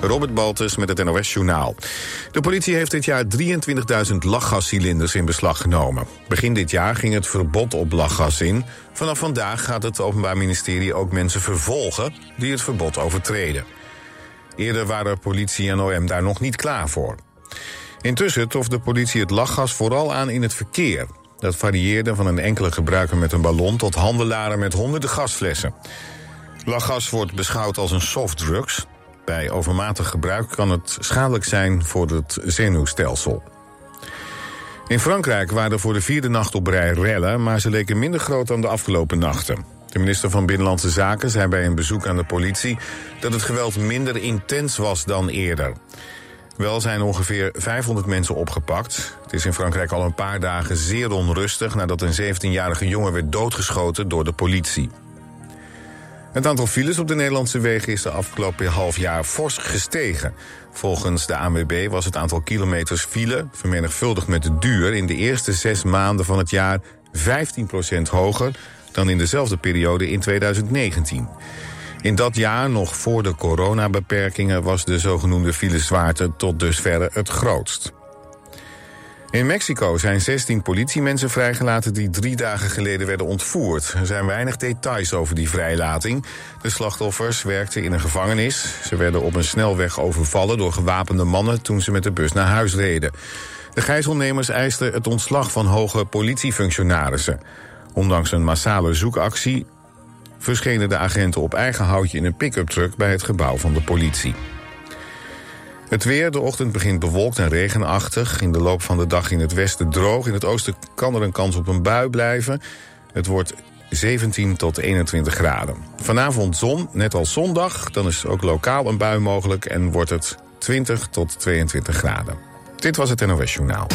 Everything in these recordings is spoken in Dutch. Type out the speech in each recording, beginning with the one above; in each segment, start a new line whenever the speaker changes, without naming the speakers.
Robert Baltus met het NOS Journaal. De politie heeft dit jaar 23.000 lachgascilinders in beslag genomen. Begin dit jaar ging het verbod op lachgas in. Vanaf vandaag gaat het Openbaar Ministerie ook mensen vervolgen... die het verbod overtreden. Eerder waren politie en OM daar nog niet klaar voor. Intussen trof de politie het lachgas vooral aan in het verkeer. Dat varieerde van een enkele gebruiker met een ballon... tot handelaren met honderden gasflessen. Lachgas wordt beschouwd als een softdrugs. Bij overmatig gebruik kan het schadelijk zijn voor het zenuwstelsel. In Frankrijk waren er voor de vierde nacht op rij rellen... maar ze leken minder groot dan de afgelopen nachten. De minister van Binnenlandse Zaken zei bij een bezoek aan de politie... dat het geweld minder intens was dan eerder. Wel zijn ongeveer 500 mensen opgepakt. Het is in Frankrijk al een paar dagen zeer onrustig... nadat een 17-jarige jongen werd doodgeschoten door de politie. Het aantal files op de Nederlandse wegen is de afgelopen half jaar fors gestegen. Volgens de ANWB was het aantal kilometers file, vermenigvuldigd met de duur... in de eerste zes maanden van het jaar 15% hoger dan in dezelfde periode in 2019. In dat jaar, nog voor de coronabeperkingen... was de zogenoemde filezwaarte tot dusverre het grootst. In Mexico zijn 16 politiemensen vrijgelaten die drie dagen geleden werden ontvoerd. Er zijn weinig details over die vrijlating. De slachtoffers werkten in een gevangenis. Ze werden op een snelweg overvallen door gewapende mannen toen ze met de bus naar huis reden. De gijzelnemers eisten het ontslag van hoge politiefunctionarissen. Ondanks een massale zoekactie verschenen de agenten op eigen houtje in een pick-up truck bij het gebouw van de politie. Het weer, de ochtend begint bewolkt en regenachtig. In de loop van de dag in het westen droog. In het oosten kan er een kans op een bui blijven. Het wordt 17 tot 21 graden. Vanavond zon, net als zondag. Dan is ook lokaal een bui mogelijk en wordt het 20 tot 22 graden. Dit was het NOS Journaal.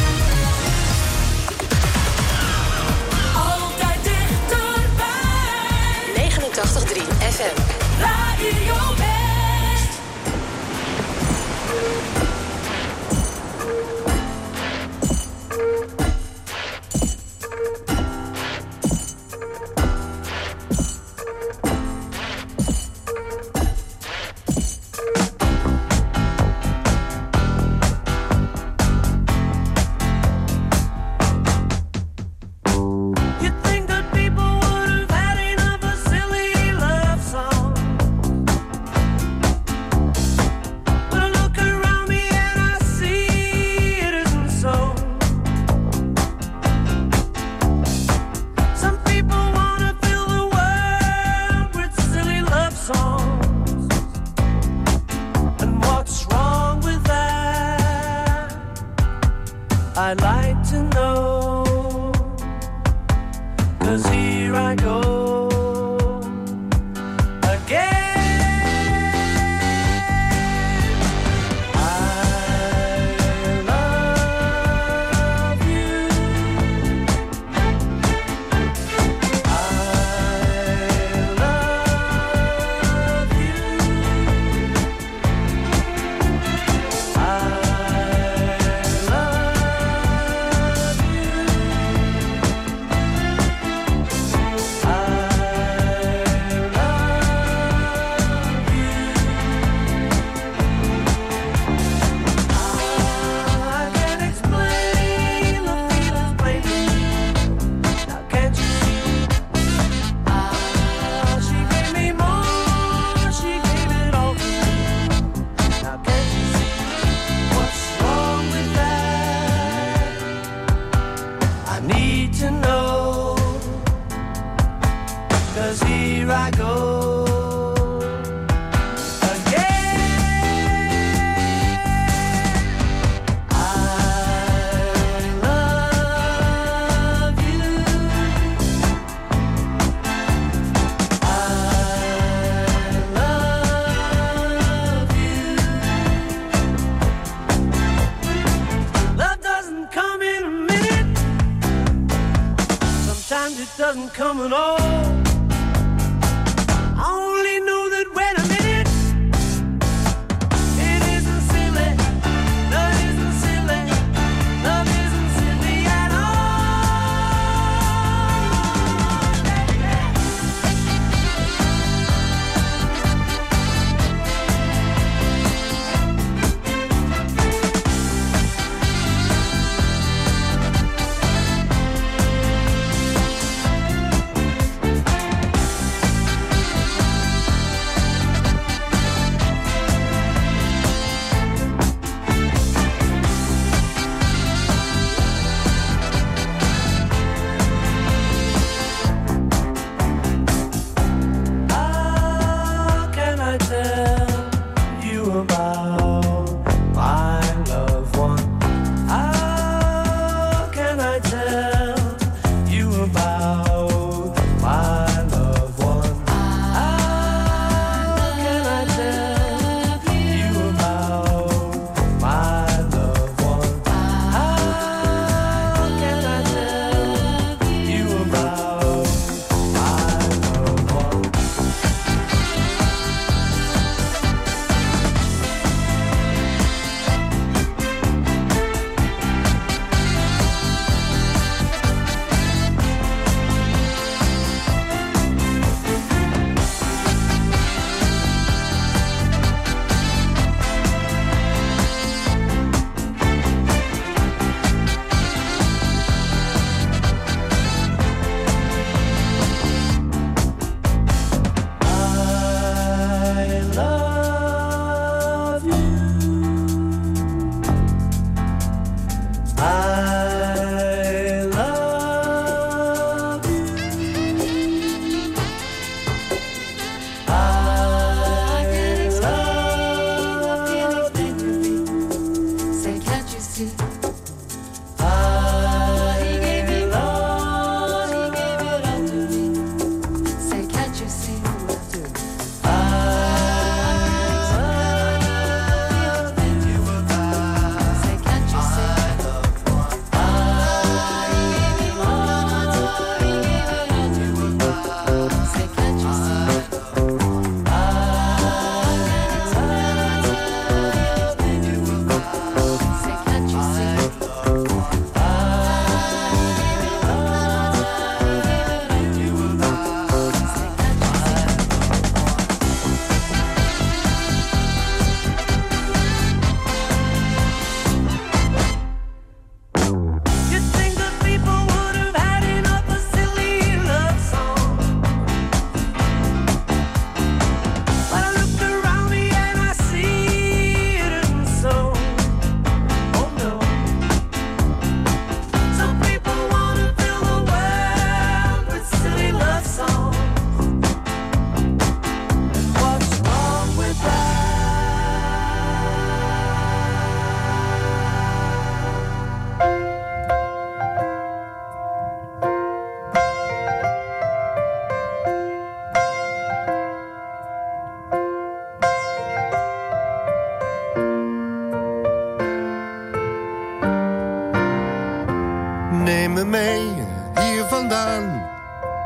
about.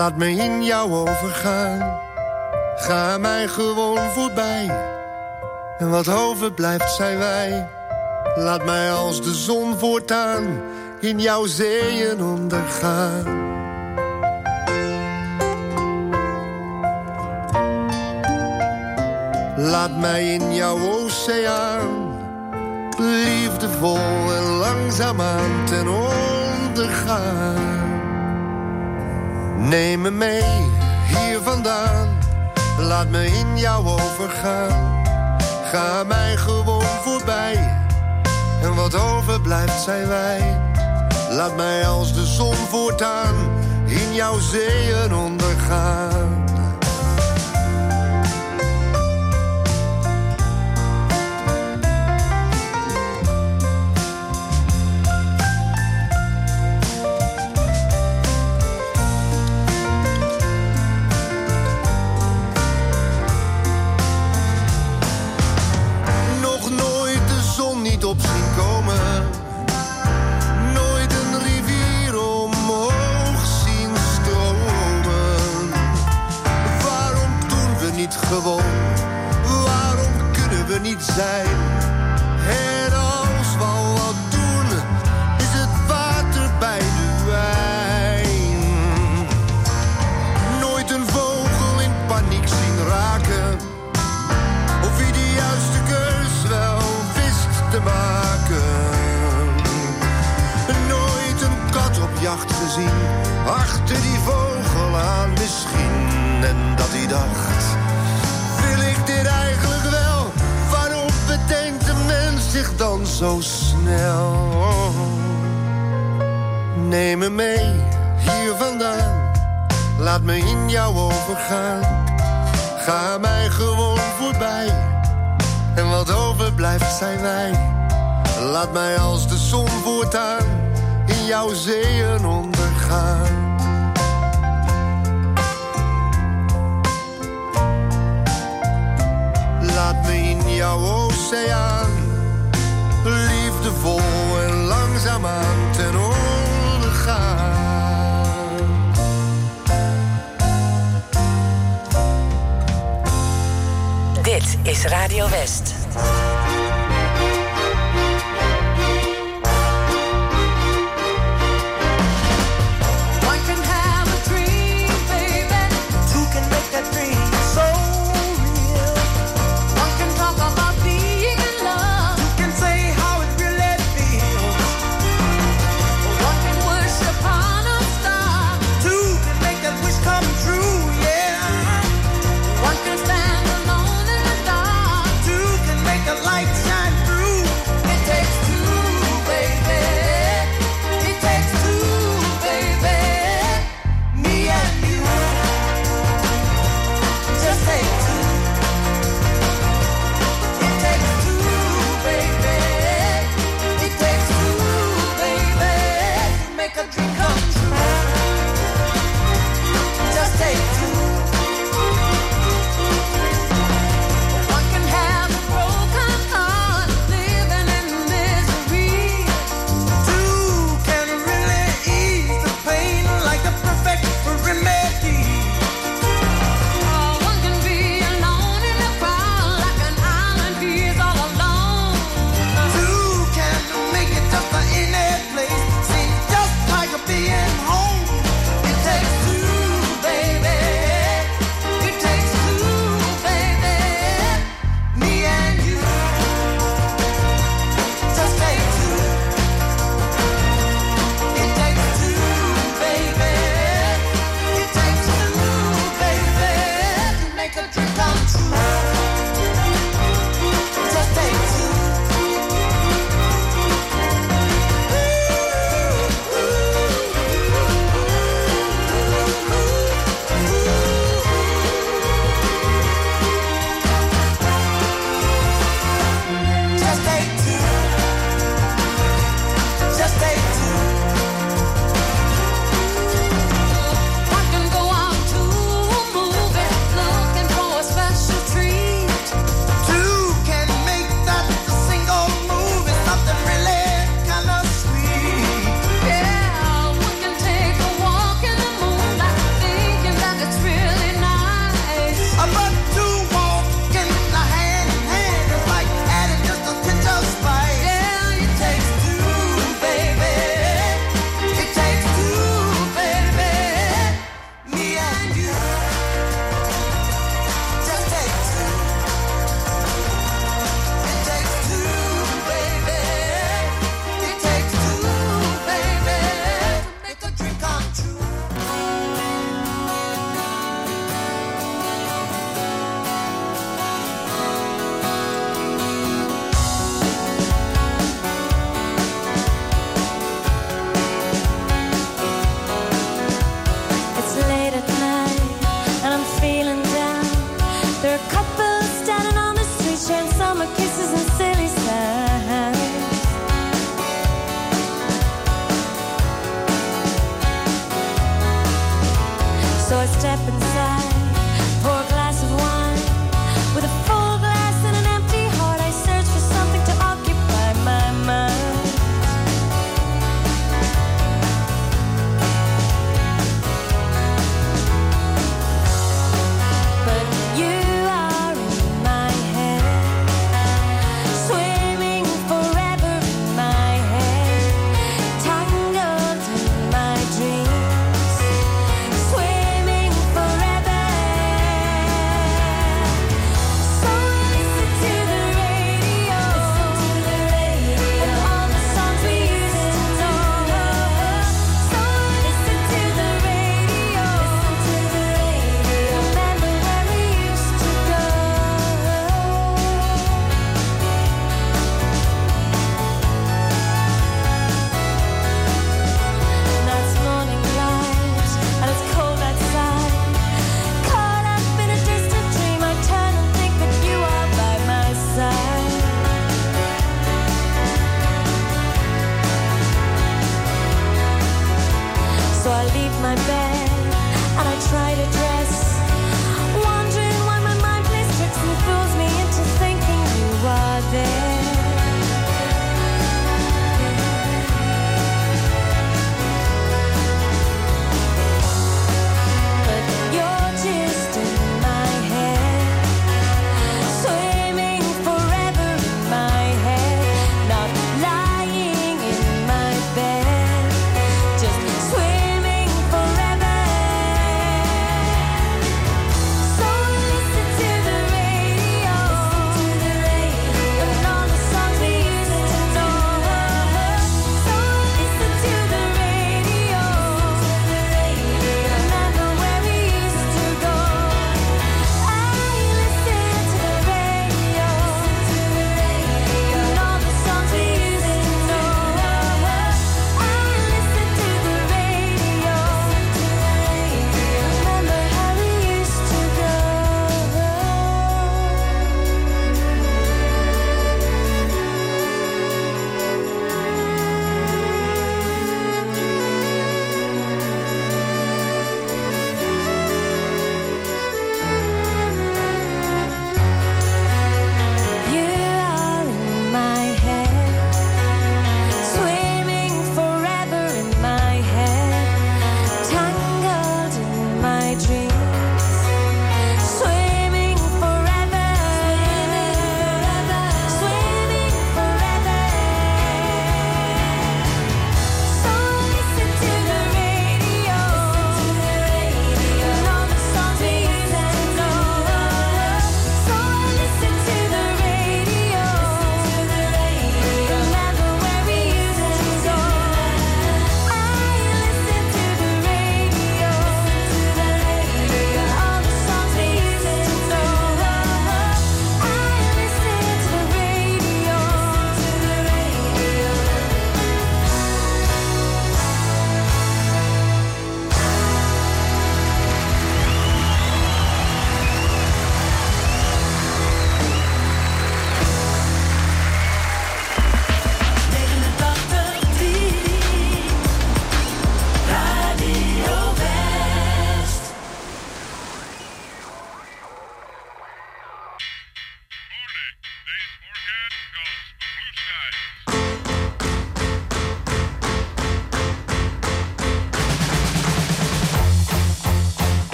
Laat me in jou overgaan. Ga mij gewoon voorbij. En wat overblijft zijn wij. Laat mij als de zon voortaan in jouw zeeën ondergaan. Laat mij in jouw oceaan liefdevol en langzaamaan ten ondergaan. Neem me mee hier vandaan, laat me in jou overgaan. Ga mij gewoon voorbij, en wat overblijft zijn wij. Laat mij als de zon voortaan in jouw zeeën ondergaan.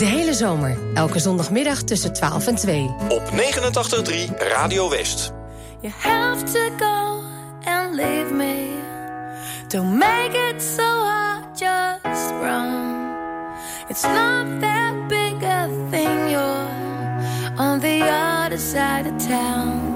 De hele zomer, elke zondagmiddag tussen 12 en 2.
Op 89.3 Radio West.
You have to go and leave me. Don't make it so hard, just run. It's not that big a thing, you're on the other side of town.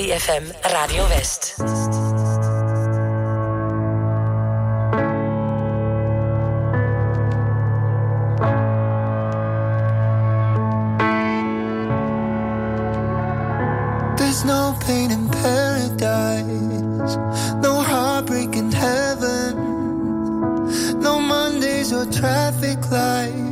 3FM Radio West.
There's no pain in paradise, no heartbreak in heaven, no Mondays or traffic lights.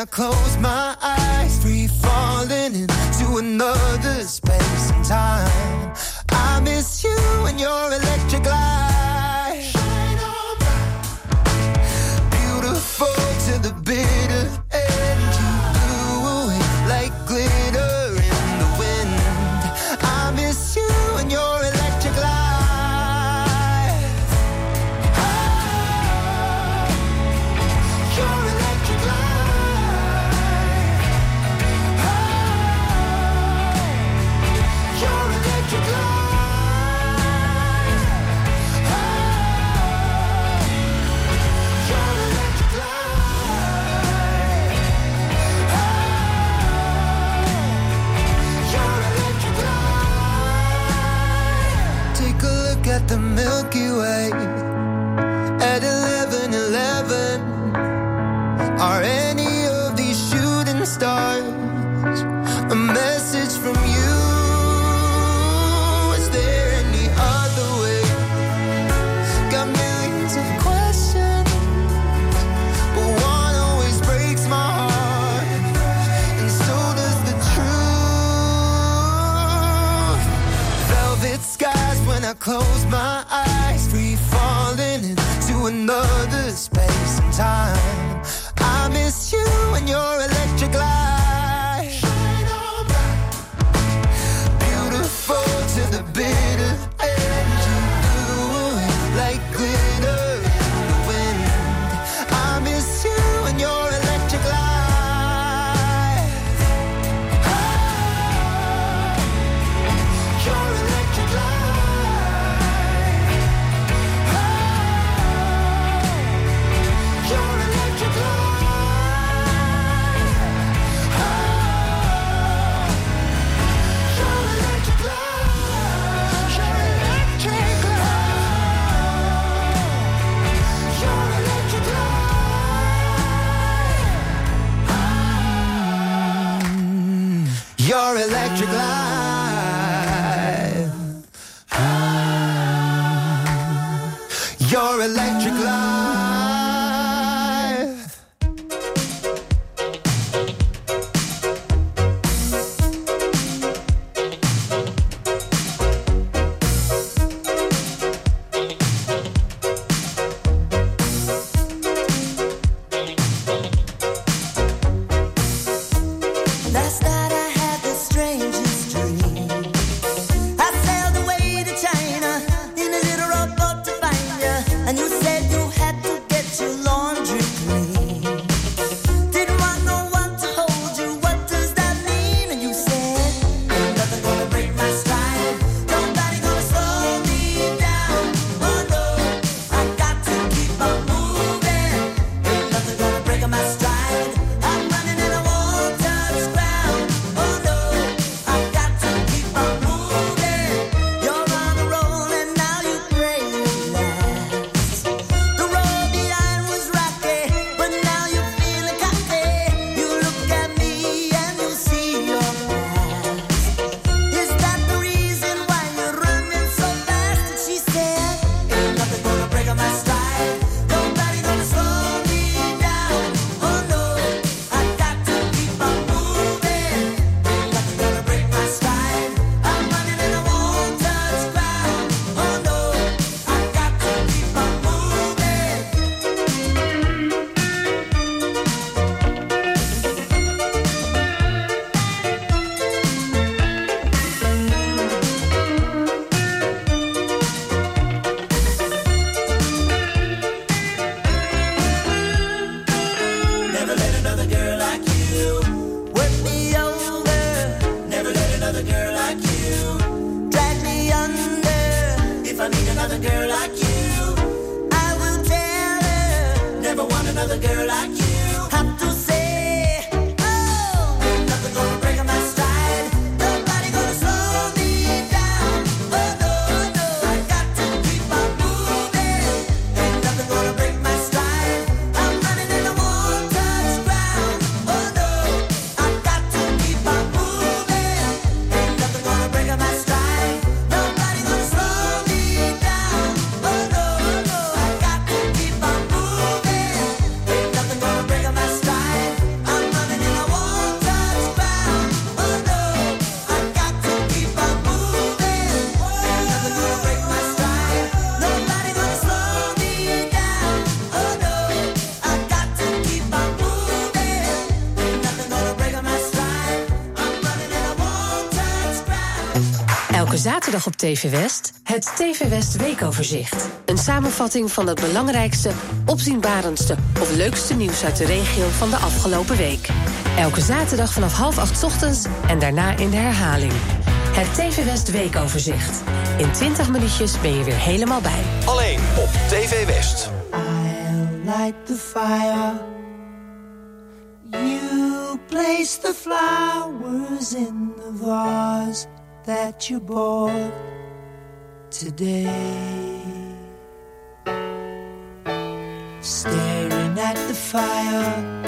I close my eyes, free falling into another space and time. I miss you and
you're
alive. zaterdag op TV West het TV West weekoverzicht. Een samenvatting van het belangrijkste, opzienbarendste of leukste nieuws uit de regio van de afgelopen week. Elke zaterdag vanaf half acht ochtends en daarna in de herhaling. Het TV West weekoverzicht. In 20 minuutjes ben je weer helemaal bij.
Alleen op TV West.
I'll light the fire. You place the flowers in the vase. that you bought today. Staring at the fire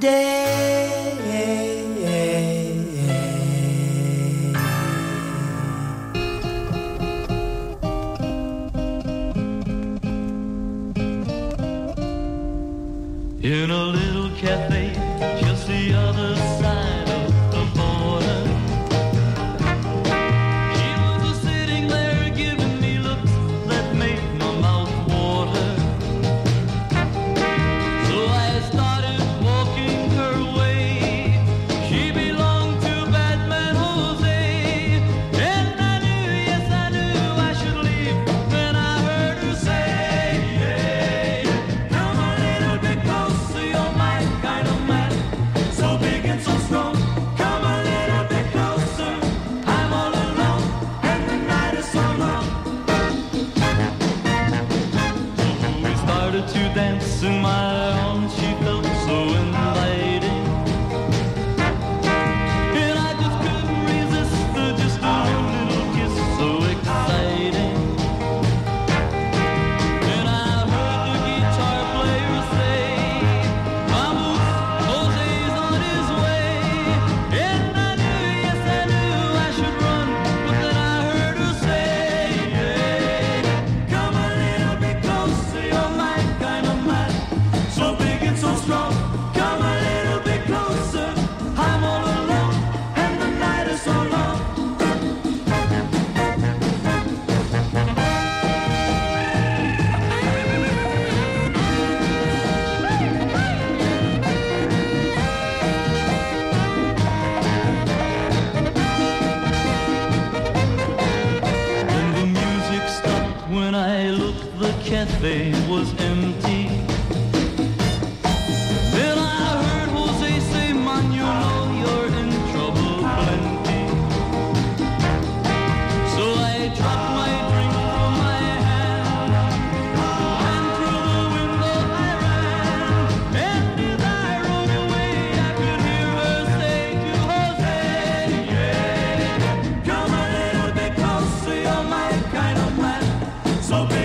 today.
So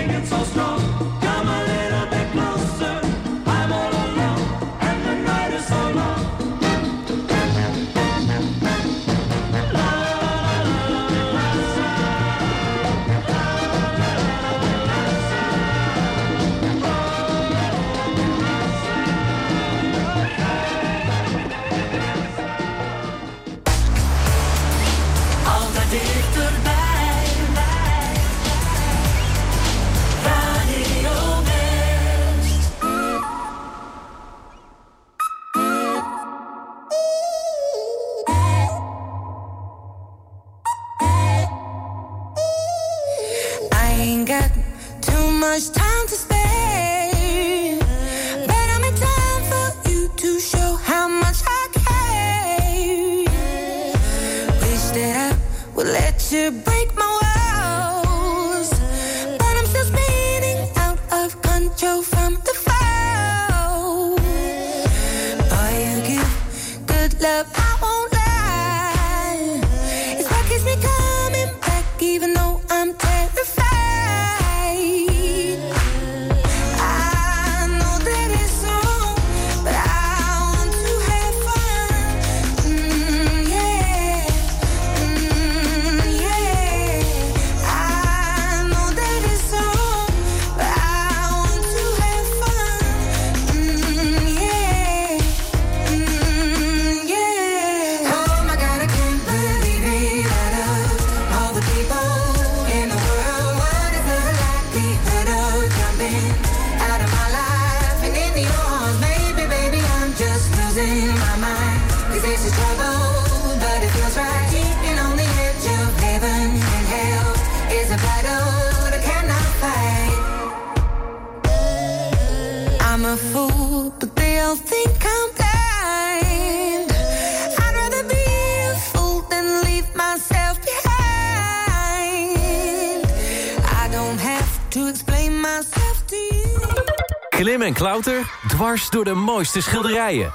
Klim en klauter dwars door de mooiste schilderijen.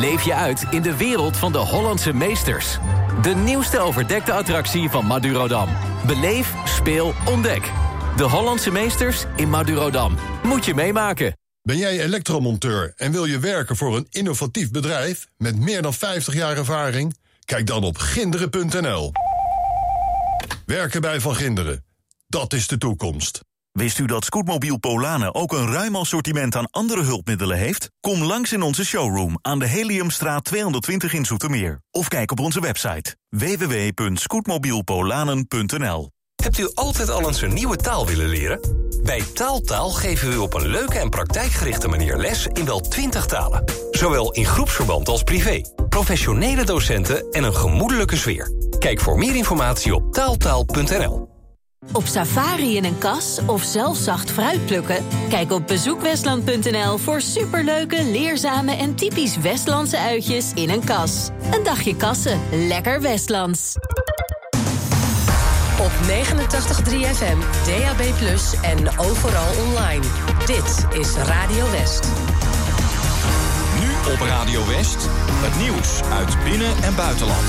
Leef je uit in de wereld van de Hollandse meesters. De nieuwste overdekte attractie van Madurodam. Beleef, speel, ontdek. De Hollandse meesters in Madurodam. Moet je meemaken.
Ben jij elektromonteur en wil je werken voor een innovatief bedrijf met meer dan 50 jaar ervaring? Kijk dan op ginderen.nl. Werken bij Van Ginderen. Dat is de toekomst.
Wist u dat Scootmobiel Polanen ook een ruim assortiment aan andere hulpmiddelen heeft? Kom langs in onze showroom aan de Heliumstraat 220 in Zoetermeer. Of kijk op onze website www.scootmobielpolanen.nl
Hebt u altijd al eens een nieuwe taal willen leren? Bij Taaltaal geven we u op een leuke en praktijkgerichte manier les in wel 20 talen. Zowel in groepsverband als privé. Professionele docenten en een gemoedelijke sfeer. Kijk voor meer informatie op taaltaal.nl.
Op safari in een kas of zelf zacht fruit plukken? Kijk op bezoekwestland.nl voor superleuke, leerzame en typisch Westlandse uitjes in een kas. Een dagje kassen, lekker Westlands.
Op 89.3 FM, DAB+, en overal online. Dit is Radio West.
Nu op Radio West, het nieuws uit binnen- en buitenland.